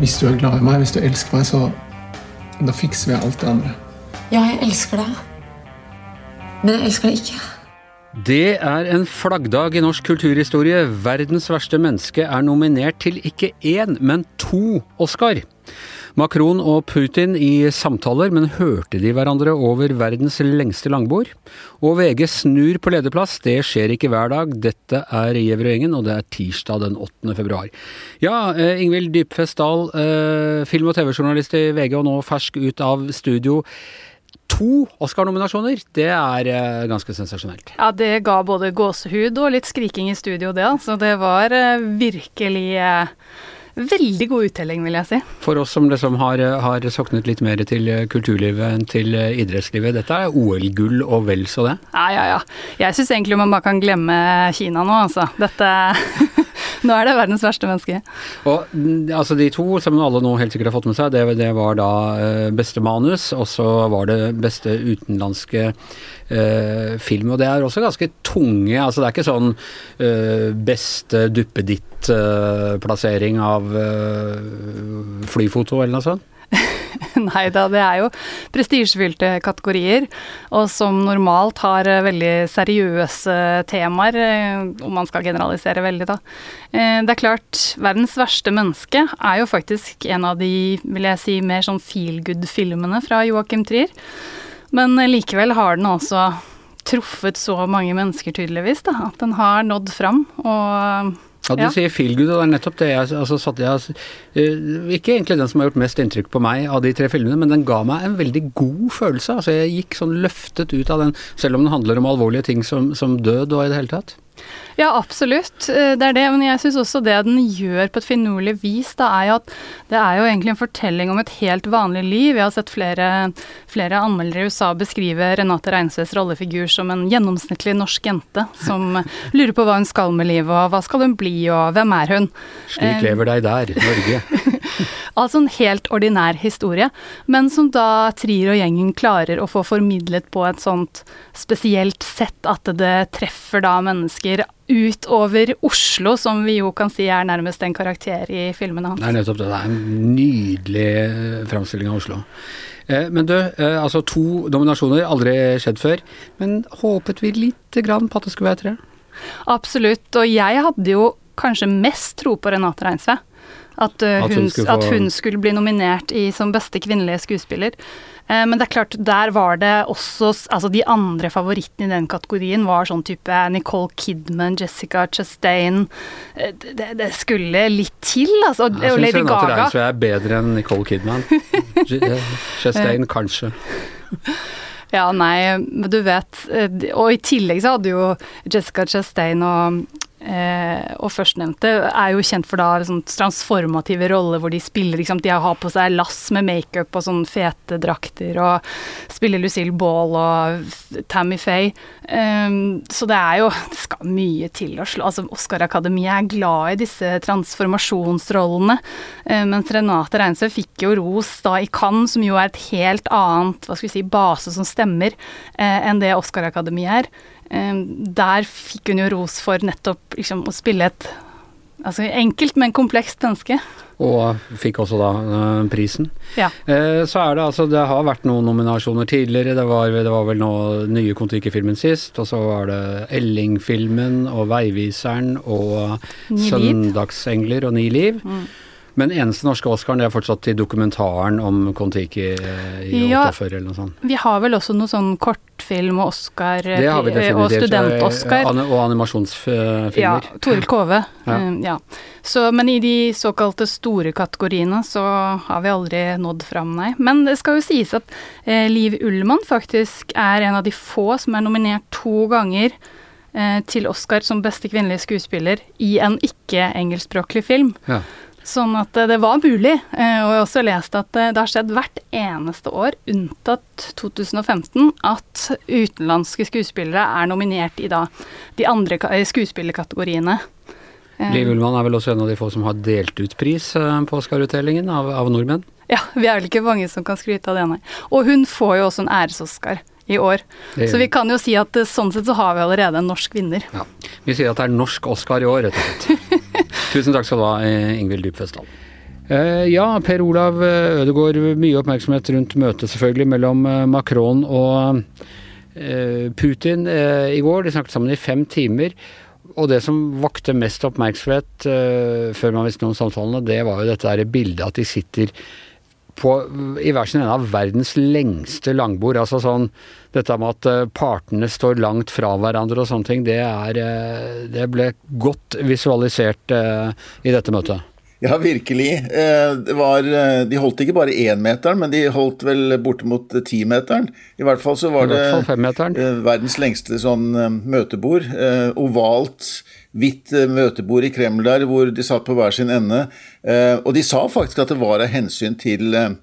hvis du er glad i meg, hvis du elsker meg, så da fikser vi alt det andre. Ja, jeg elsker deg. Men jeg elsker deg ikke. Det er en flaggdag i norsk kulturhistorie. Verdens verste menneske er nominert til ikke én, men to Oscar. Macron og Putin i samtaler, men hørte de hverandre over verdens lengste langbord? Og VG snur på lederplass, det skjer ikke hver dag. Dette er Gjevrøy-gjengen, og det er tirsdag den 8. februar. Ja, eh, Ingvild Dybfest Dahl, eh, film- og TV-journalist i VG, og nå fersk ut av studio to Oscar-nominasjoner, det er uh, ganske sensasjonelt. Ja, det ga både gåsehud og litt skriking i studio, det. Så det var virkelig veldig god uttelling, vil jeg si. For oss som liksom har, har soknet litt mer til kulturlivet enn til idrettslivet, dette er OL-gull og vel så det? Ja, ja, ja. Jeg syns egentlig man bare kan glemme Kina nå, altså. Dette Nå er det verdens verste menneske. Og mm, altså De to som alle nå helt sikkert har fått med seg, det, det var da beste manus, og så var det beste utenlandske uh, film. Og det er også ganske tunge. altså Det er ikke sånn uh, beste duppeditt-plassering uh, av flyfoto eller noe sånt? Nei da, det er jo prestisjefylte kategorier, og som normalt har eh, veldig seriøse temaer, eh, om man skal generalisere veldig, da. Eh, det er klart, verdens verste menneske er jo faktisk en av de, vil jeg si, mer sånn feel good-filmene fra Joachim Trier. Men likevel har den altså truffet så mange mennesker, tydeligvis, da, at den har nådd fram. og ja, du ja. sier feel good, og det er nettopp det jeg altså, satt jeg, uh, Ikke egentlig den som har gjort mest inntrykk på meg av de tre filmene, men den ga meg en veldig god følelse. Altså, jeg gikk sånn løftet ut av den, selv om den handler om alvorlige ting som, som død og i det hele tatt. Ja, absolutt. Eh, det er det. Men jeg syns også det den gjør på et finurlig vis, da er jo at det er jo egentlig en fortelling om et helt vanlig liv. Jeg har sett flere, flere anmeldere i USA beskrive Renate Reinsves rollefigur som en gjennomsnittlig norsk jente som lurer på hva hun skal med livet, og hva skal hun bli, og hvem er hun? Slik eh, lever deg der, Norge. altså en helt ordinær historie, men som da Trier og gjengen klarer å få formidlet på et sånt spesielt sett at det treffer da mennesker utover Oslo, som vi jo kan si er nærmest en karakter i filmene hans. Det er nettopp det. Det er en nydelig eh, framstilling av Oslo. Eh, men du, eh, altså to nominasjoner, aldri skjedd før. Men håpet vi lite grann på at det skulle være tre? Absolutt. Og jeg hadde jo kanskje mest tro på Renate Reinsve. At, uh, at, hun, få... at, hun, skulle bli nominert i, som beste kvinnelige skuespiller. Eh, men det er klart, der var det også Altså, de andre favorittene i den kategorien var sånn type Nicole Kidman, Jessica Chastain eh, det, det skulle litt til, altså. Jeg syns Renate Reinsve er bedre enn Nicole Kidman. Chastain, kanskje. Ja, nei, men du vet Og i tillegg så hadde jo Jessica Chastain og Eh, og førstnevnte er jo kjent for da sånn transformative roller hvor de spiller liksom, De har på seg lass med makeup og sånn fete drakter og spiller Lucille Ball og Tammy Faye. Eh, så det er jo Det skal mye til å slå Altså, Oscar-akademiet er glad i disse transformasjonsrollene, eh, mens Renate Reinsø fikk jo ros da i Cannes, som jo er et helt annet hva skal vi si, base som stemmer, eh, enn det Oscar-akademiet er. Der fikk hun jo ros for nettopp liksom, å spille et altså, enkelt, men komplekst menneske. Og fikk også da uh, prisen. Ja. Eh, så er det altså Det har vært noen nominasjoner tidligere. Det var, det var vel nå nye Kon-Tiki-filmen sist, og så var det Elling-filmen og Veiviseren og Søndagsengler og Ni liv. Mm. Men eneste norske Oscaren det er fortsatt til dokumentaren om Kon-Tiki eh, i ja, 48 eller noe sånt. Vi har vel også noe sånn kortfilm og Oscar eh, og student-Oscar. Og animasjonsfilmer. Ja. Toril Kove. Ja. Um, ja. Så, men i de såkalte store kategoriene så har vi aldri nådd fram, nei. Men det skal jo sies at eh, Liv Ullmann faktisk er en av de få som er nominert to ganger eh, til Oscar som beste kvinnelige skuespiller i en ikke-engelskspråklig film. Ja. Sånn at eh, det var mulig. Eh, og jeg har også lest at eh, det har skjedd hvert eneste år, unntatt 2015, at utenlandske skuespillere er nominert i da de andre skuespillerkategoriene. Liv Ullmann er vel også en av de få som har delt ut pris på Oscar-utdelingen av, av, nordmenn? Ja, vi er vel ikke mange som kan skryte av det, nei. Og hun får jo også en æres-Oscar i år. Så vi kan jo si at sånn sett så har vi allerede en norsk vinner. Ja. Vi sier at det er norsk Oscar i år, rett og slett. Tusen takk skal du ha, Ingvild Dybfestdal. Eh, ja, Per Olav Ødegaard, mye oppmerksomhet rundt møtet selvfølgelig mellom Macron og Putin i går. De snakket sammen i fem timer. Og det som vakte mest oppmerksomhet før man visste noe om samtalene, det var jo dette der bildet at de sitter på, i hver sin ende av verdens lengste langbord. Altså sånn Dette med at eh, partene står langt fra hverandre og sånne ting, det, er, eh, det ble godt visualisert eh, i dette møtet. Ja, virkelig. Var, de holdt ikke bare énmeteren, men de holdt vel bortimot timeteren. I hvert fall så var det verdens lengste sånn møtebord. Ovalt hvitt eh, møtebord i Kreml der, hvor de satt på hver sin ende. Eh, og de sa faktisk at det var av hensyn til eh,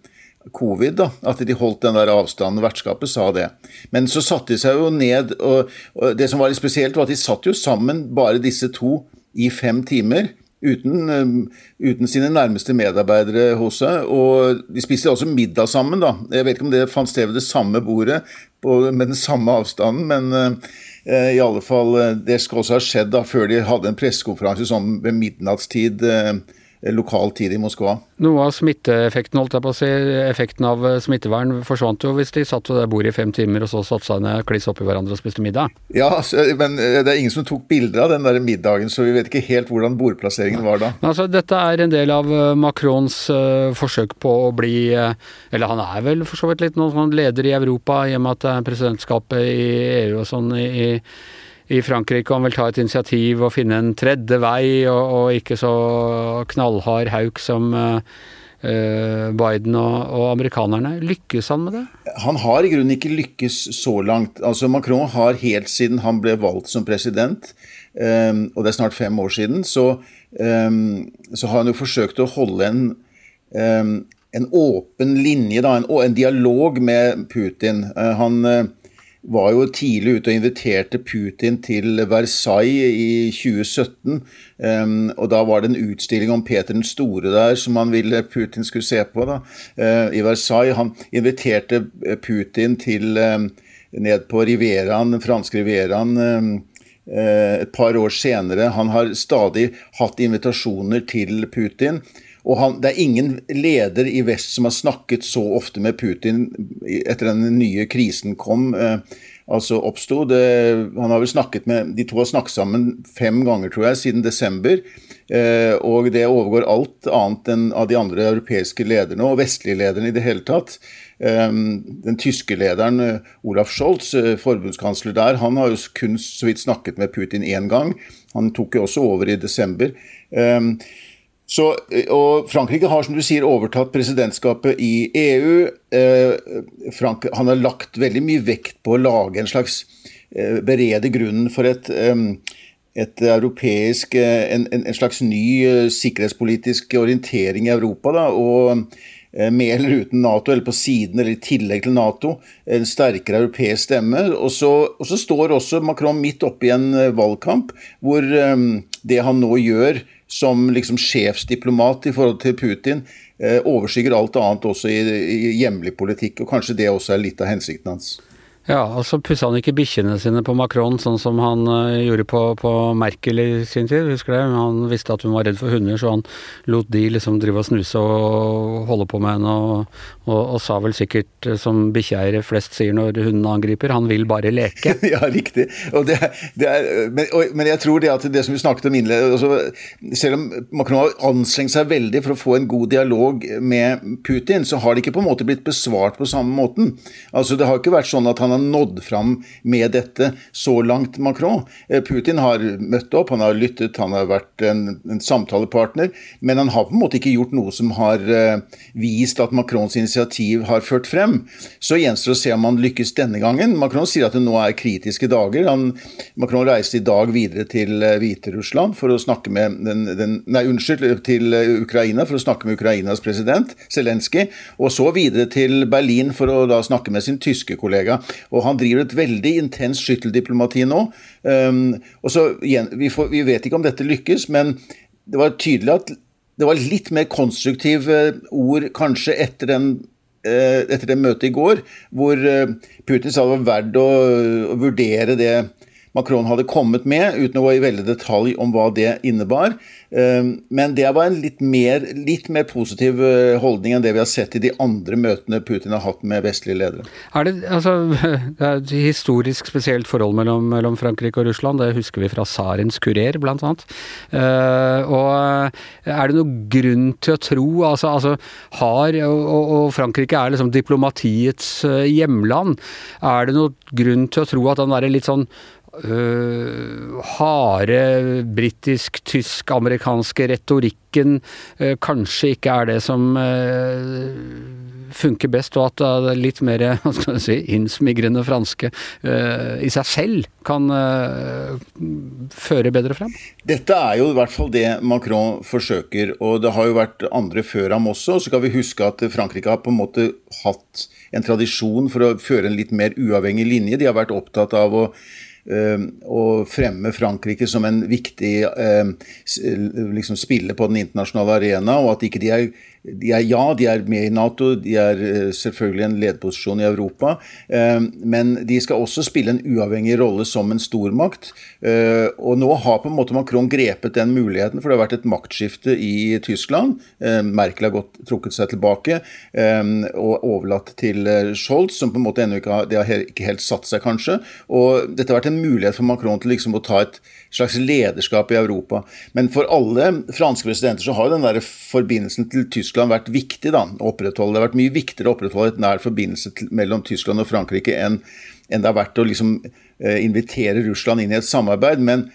covid, da, at de holdt den der avstanden. Vertskapet sa det. Men så satte de seg jo ned, og, det som var litt spesielt, var at de satt jo sammen, bare disse to, i fem timer. Uten, uten, sine nærmeste medarbeidere hos seg. Og de spiste også middag sammen, da. Jeg vet ikke om det fant sted ved det samme bordet på, med den samme avstanden, men I alle fall, eh, Det skal også ha skjedd da, før de hadde en pressekonferanse sånn ved midnattstid eh, lokal tid i Moskva. Noe av smitteeffekten holdt jeg på å si, effekten av smittevern forsvant jo hvis de satt ved det bordet i fem timer og så satte seg ned kliss oppi hverandre og spiste middag? Ja, men det er ingen som tok bilder av den der middagen, så vi vet ikke helt hvordan bordplasseringen var da. Altså, dette er en del av Macrons uh, forsøk på å bli uh, Eller han er vel for så vidt litt noen sånn leder i Europa, i og med at det er presidentskapet i EU og sånn i, i i Frankrike han vil ta et initiativ og finne en tredje vei, og, og ikke så knallhard hauk som uh, Biden og, og, amerikanerne. Lykkes han med det? Han har i grunnen ikke lykkes så langt. Altså Macron har helt siden han ble valgt som president, um, og det er snart fem år siden, så, um, så har han jo forsøkt å holde en um, en åpen linje, da, en, en dialog med Putin. Uh, han uh, var jo tidlig ute og inviterte Putin til Versailles i 2017. Um, og da var det en utstilling om Peter den store der som han ville Putin skulle se på da, uh, i Versailles. Han inviterte Putin til um, ned på Riveraen, den franske Riveraen. Um, et par år senere. Han har stadig hatt invitasjoner til Putin. Og han, det er ingen leder i vest som har snakket så ofte med Putin etter den nye krisen kom. Eh, altså oppsto. Han har vel snakket med, De to har snakket sammen fem ganger, tror jeg, siden desember. Eh, og det overgår alt annet enn av de andre europeiske lederne, og vestlige lederne i det hele tatt. Eh, den tyske lederen eh, Olaf Scholz, eh, forbundskansler der, han har jo kun så vidt snakket med Putin én gang. Han tok jo også over i desember. Så, eh, og Frankrike har som du sier, overtatt presidentskapet i EU. Eh, Frank, han har lagt veldig mye vekt på å lage en slags eh, berede grunnen for et, eh, et europeisk, eh, en, en, slags ny eh, sikkerhetspolitisk orientering i Europa. Da, og med eller uten Nato, eller på siden eller i tillegg til Nato. En sterkere europeisk stemme. Og så, og så står også Macron midt oppe i en valgkamp hvor det han nå gjør, som liksom sjefsdiplomat i forhold til Putin eh, overskygger alt annet også i, i hjemlig politikk. Og kanskje det også er litt av hensikten hans. Ja, og så pussa han ikke bikkjene sine på Macron, sånn som han uh, gjorde på, på, Merkel i sin tid, husker du? Han visste at hun var redd for hunder, så han lot de liksom drive og snuse og holde på med henne, og, og, og sa vel sikkert, eh, som bikkjeeiere flest sier når hundene angriper, han vil bare leke. ja, riktig. Det, det er, men, og, men, jeg tror det at det som vi snakket om innledningsvis altså, Selv om Macron har anstrengt seg veldig for å få en god dialog med Putin, så har det ikke på en måte blitt besvart på samme måten. Altså, Det har ikke vært sånn at han har nådd fram med dette så langt, Macron. Eh, Putin har møtt opp, han har lyttet, han har vært en, en samtalepartner, men han har på en måte ikke gjort noe som har uh, vist at Macrons initiativ har ført frem. Så gjenstår det å se om han lykkes denne gangen. Macron sier at det nå er kritiske dager. Han, Macron reiste i dag videre til uh, Hviterussland for å snakke med den, den, Nei, unnskyld, til Ukraina for å snakke med Ukrainas president, Zelenskyj, og så videre til Berlin for å da snakke med sin tyske kollega. Og han driver et veldig intenst skytteldiplomati nå. Um, og så, vi, får, vi, vet ikke om dette lykkes, men det var tydelig at det var litt mer konstruktive ord kanskje etter den uh, etter det møtet i går, hvor uh, Putin sa det var verdt å, å vurdere det Macron hadde kommet med, uten å gå i veldig detalj om hva det innebar. Ehm, men det var en litt mer, litt mer, positiv eh, holdning enn det vi har sett i de andre møtene Putin har hatt med vestlige ledere. Er det, altså, det er et historisk spesielt forhold mellom, mellom, Frankrike og Russland. Det husker vi fra tsarens kurer, annet. Uh, og er det noe grunn til å tro altså, altså har, og, og, Frankrike er liksom diplomatiets eh, hjemland. Er det noe grunn til å tro at den derre litt sånn uh, harde britisk-tysk-amerikanske retorikken uh, kanskje ikke er det som uh, funker best, og at det er litt mer skal si, innsmigrende franske i seg selv kan føre bedre frem? Dette er jo i hvert fall det Macron forsøker, og det har jo vært andre før ham også. Så kan vi huske at Frankrike har på en måte hatt en tradisjon for å føre en litt mer uavhengig linje. De har vært opptatt av å å fremme Frankrike som en viktig liksom, spiller på den internasjonale arena, og at ikke de er de er, ja, de er med i Nato, de er eh, selvfølgelig en lederposisjon i Europa. Eh, men de skal også spille en uavhengig rolle som en stormakt. Eh, og nå har på en måte Macron grepet den muligheten, for det har vært et maktskifte i Tyskland. Merkel har gått, trukket seg tilbake og overlatt til Scholz, som på en måte ennå ikke har, det har ikke helt satt seg, kanskje. Og dette har vært en mulighet for Macron til liksom å ta et slags lederskap i Europa. Men for alle franske presidenter så har jo den der forbindelsen til Tyskland vært viktig da, å opprettholde. Det har vært mye viktigere å opprettholde et nær forbindelse til, mellom Tyskland og Frankrike enn, enn det har vært å liksom, eh, invitere Russland inn i et samarbeid. Men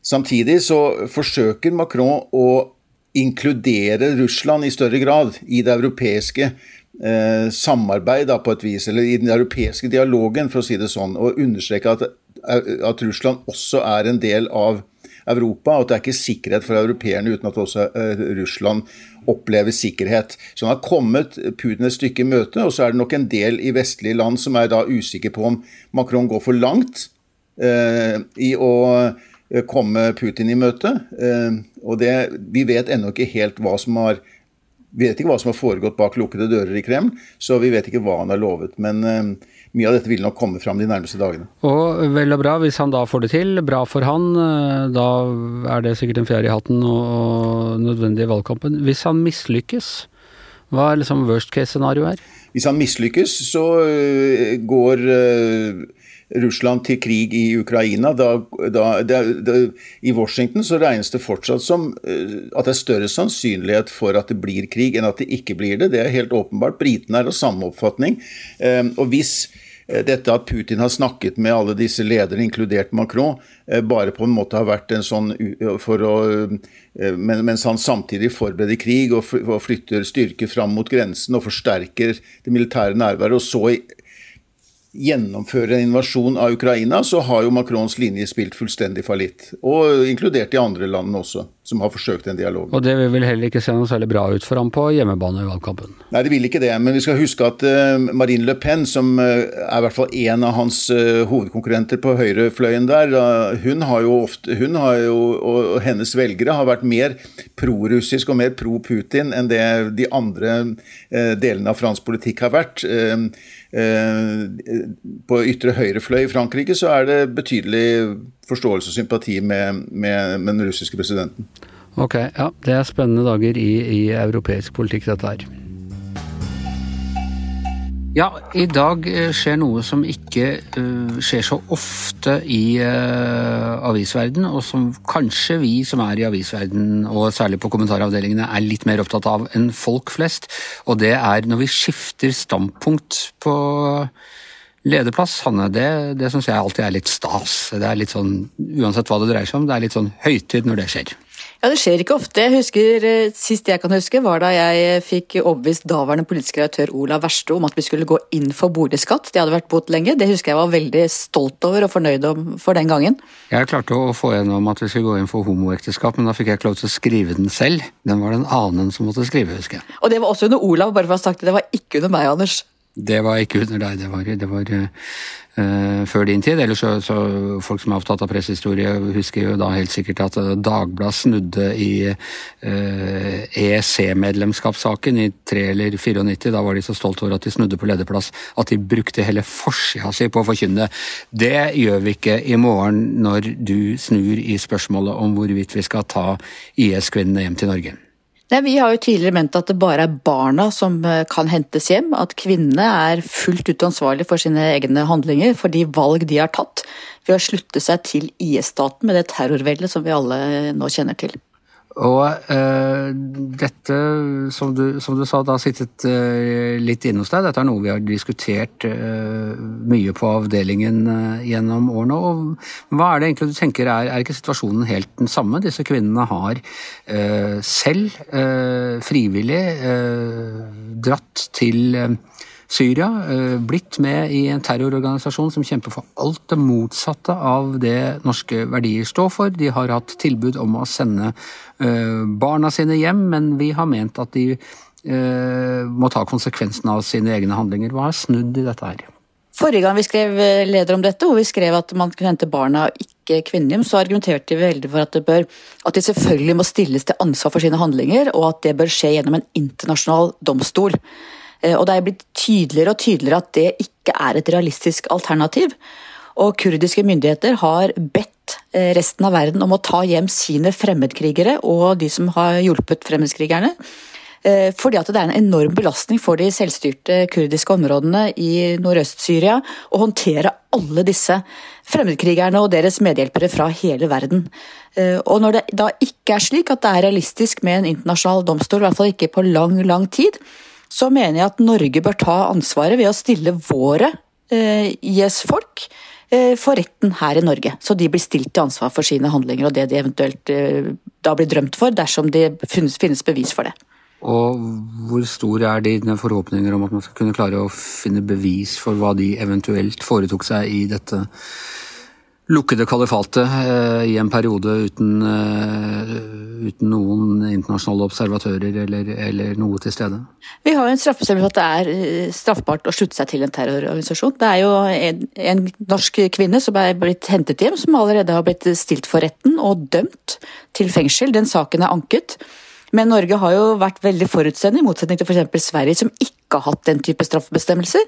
samtidig så forsøker Macron å inkludere Russland i større grad i det europeiske eh, samarbeid da, på et vis, eller i den europeiske dialogen, for å si det sånn, og understreke at, at Russland også er en del av Europa, og at det er ikke sikkerhet for europeerne uten at også uh, Russland opplever sikkerhet. Så han har kommet Putin et stykke i møte, og så er det nok en del i vestlige land som er da usikre på om Macron går for langt eh, i å uh, komme Putin i møte. og det, Vi vet ennå ikke helt hva som har vi vet ikke hva som har foregått bak lukkede dører i Kreml, så vi vet ikke hva han har lovet. Men uh, mye av dette vil nok komme fram de nærmeste dagene. Og vel og bra, hvis han da får det til, bra for han. Uh, da er det sikkert en fjær i hatten og nødvendig i valgkampen. Hvis han mislykkes, hva er liksom worst case-scenarioet her? Hvis han mislykkes, så uh, går Russland til krig i Ukraina. Da, da, da, I Washington så regnes det fortsatt som eh, at det er større sannsynlighet for at det blir krig enn at det ikke blir det. Det er helt åpenbart. Britene er av samme oppfatning. Eh, og hvis eh, dette at Putin har snakket med alle disse lederne, inkludert Macron, bare på en måte har vært en sånn for å Mens han samtidig forbereder krig og flytter styrker fram mot grensen og forsterker det militære nærværet, og så gjennomføre en invasjon av Ukraina, så har jo Macrons linje spilt fullstendig fallitt. Og inkludert de andre landene også, som har forsøkt en dialog. Og det vil vel heller ikke se noe særlig bra ut for ham på hjemmebane i valgkampen? Nei, det vil ikke det. Men vi skal huske at uh, Marine Le Pen, som uh, er i hvert fall en av hans uh, hovedkonkurrenter på høyrefløyen der, hun har jo ofte hun har jo, og, hennes velgere har vært mer prorussisk og mer pro-Putin enn det de andre delene av fransk politikk har vært. Eh, på ytre høyre fløy i Frankrike så er det betydelig forståelse og sympati med, med, med den russiske presidenten. Ok, ja. Det er spennende dager i, i europeisk politikk, dette her. Ja, i dag eh, skjer noe som ikke uh, skjer så ofte i uh, avisverden, og som kanskje vi som er i avisverden, og særlig på kommentaravdelingene, er litt mer opptatt av enn folk flest. Og det er når vi skifter standpunkt på lederplass, Hanne. Det, det syns jeg alltid er litt stas. Det er litt sånn, Uansett hva det dreier seg om, det er litt sånn høytid når det skjer. Ja, Det skjer ikke ofte. Jeg husker, eh, Sist jeg kan huske, var da jeg fikk overbevist daværende politisk redaktør Olav Verste om at vi skulle gå inn for boligskatt. Det hadde vært bot lenge. Det husker jeg var veldig stolt over og fornøyd om for den gangen. Jeg klarte å få gjennom at vi skulle gå inn for homoekteskap, men da fikk jeg ikke lov til å skrive den selv. Den var det en annen som måtte skrive, husker jeg. Og det var også under Olav, bare for å ha sagt det. Det var ikke under meg, Anders. Det var ikke under deg, det var, det var eh, før din tid. Ellers så, så folk som er opptatt av pressehistorie, husker jo da helt sikkert at Dagbladet snudde i eh, EEC-medlemskapssaken i 3 eller 94. Da var de så stolte over at de snudde på lederplass at de brukte hele forsida si på å forkynne. Det gjør vi ikke i morgen når du snur i spørsmålet om hvorvidt vi skal ta IS-kvinnene hjem til Norge. Nei, Vi har jo tidligere ment at det bare er barna som eh, kan hentes hjem. At kvinnene er fullt ut ansvarlig for sine egne handlinger, for de valg de har tatt ved å slutte seg til IS-staten med det terrorveldet som vi alle nå kjenner til. Og eh, dette, som du, som du, sa, da sittet eh, litt inne hos deg. Dette er noe vi har diskutert eh, mye på avdelingen gjennom årene. og Hva er det egentlig du tenker, er, er ikke situasjonen helt den samme? Disse kvinnene har selv frivillig dratt til Syria, eh, blitt med i en terrororganisasjon som kjemper for alt det motsatte av det norske verdier står for. De har hatt tilbud om å sende eh, barna sine hjem, men vi har ment at de eh, må ta konsekvensen av sine egne handlinger. Hva er snudd i dette her? Forrige gang vi skrev leder om dette, hvor vi skrev at man kunne hente barna og ikke kvinnene, så argumenterte vi veldig for at, bør, at de selvfølgelig må stilles til ansvar for sine handlinger, og at det bør skje gjennom en internasjonal domstol. Eh, og det er blitt tydeligere og tydeligere at det ikke er et realistisk alternativ. Og kurdiske myndigheter har bedt eh, resten av verden om å ta hjem sine fremmedkrigere og de som har hjulpet fremmedkrigerne. Eh, fordi at det er en enorm belastning for de selvstyrte kurdiske områdene i Nordøst-Syria å håndtere alle disse fremmedkrigerne og deres medhjelpere fra hele verden. Og når det da ikke er slik at det er realistisk med en internasjonal domstol, i hvert fall ikke på lang, lang tid, så mener jeg at Norge bør ta ansvaret ved å stille våre eh, IS-folk eh, for retten her i Norge. Så de blir stilt til ansvar for sine handlinger og det de eventuelt eh, da blir drømt for, dersom det finnes, bevis for det. Og hvor store er dine forhåpninger om at man skal kunne klare å finne bevis for hva de eventuelt foretok seg i dette lukkede kalifatet eh, i en periode uten, eh, uten noen internasjonale observatører eller, eller, noe til stede? Vi har jo en straffebestemmelse at det er eh, straffbart å slutte seg til en terrororganisasjon. Det er jo en, en, norsk kvinne som er blitt hentet hjem, som allerede har blitt stilt for retten og dømt til fengsel. Den saken er anket. Men Norge har jo vært veldig forutseende, i motsetning til f.eks. Sverige, som ikke har hatt den type straffebestemmelser,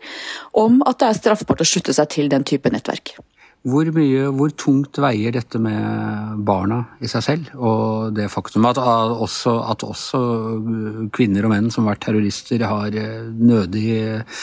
om at det er straffbart å slutte seg til den type nettverk. Hvor, mye, hvor tungt veier dette med barna i seg selv, og det faktum at også, at også kvinner og menn som har vært terrorister, har eh, nødig eh,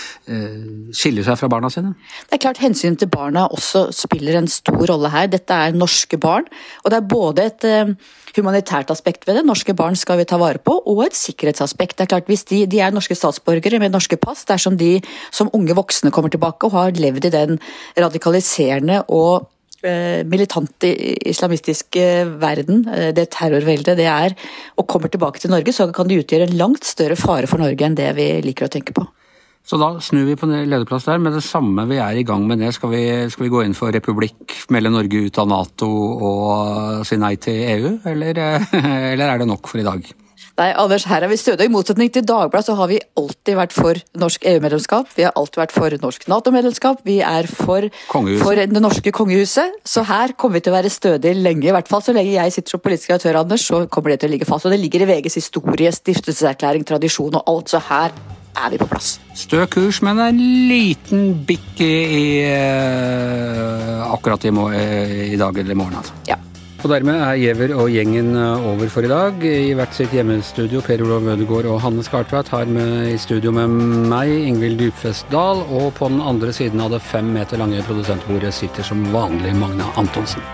skiller seg fra barna sine? Det er klart Hensynet til barna også spiller en stor rolle her. Dette er norske barn, og det er både et eh, humanitært aspekt ved det, norske barn skal vi ta vare på, og et sikkerhetsaspekt. Det er klart Hvis de, de er norske statsborgere med norske pass, dersom de som unge voksne kommer tilbake og har levd i den radikaliserende og militant militante islamistiske verden, eh, det terrorveldet det er, og kommer tilbake til Norge, så kan det utgjøre en langt større fare for Norge enn det vi liker å tenke på. Så da snur vi på lederplass der. Med det samme vi er i gang med det, skal vi, skal vi gå inn for republikk, melde Norge ut av Nato og si nei til EU, eller, eller er det nok for i dag? Nei, Anders, her er vi stødige. I motsetning til Dagbladet så har vi alltid vært for norsk EU-medlemskap. Vi har alltid vært for norsk Nato-medlemskap. Vi er for, for, det norske kongehuset. Så her kommer vi til å være stødige lenge. I hvert fall så lenge jeg sitter som politisk redaktør, Anders, så kommer det til å ligge fast. Og det ligger i VGs historie, stiftelseserklæring, tradisjon og alt. Så her er vi på plass. Stø kurs, men en liten bikk i, i uh, akkurat i, i, dag eller i morgen, altså. Ja. Og dermed er Giæver og gjengen eh, over for i dag. I hvert sitt hjemmestudio, Per Olav Ødegaard og Hanne Skartveit har med i studio med meg, Ingvild Djupfest Dahl, og på den andre siden av det fem meter lange produsentbordet sitter som vanlig Magna Antonsen.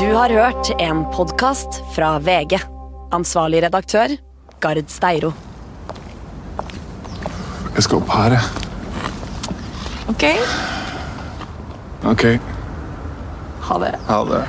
Du har hørt en podkast fra VG. Ansvarlig redaktør, Gard Steiro. Jeg skal opp her, jeg. Ok. Ok. Ha det. Ha det.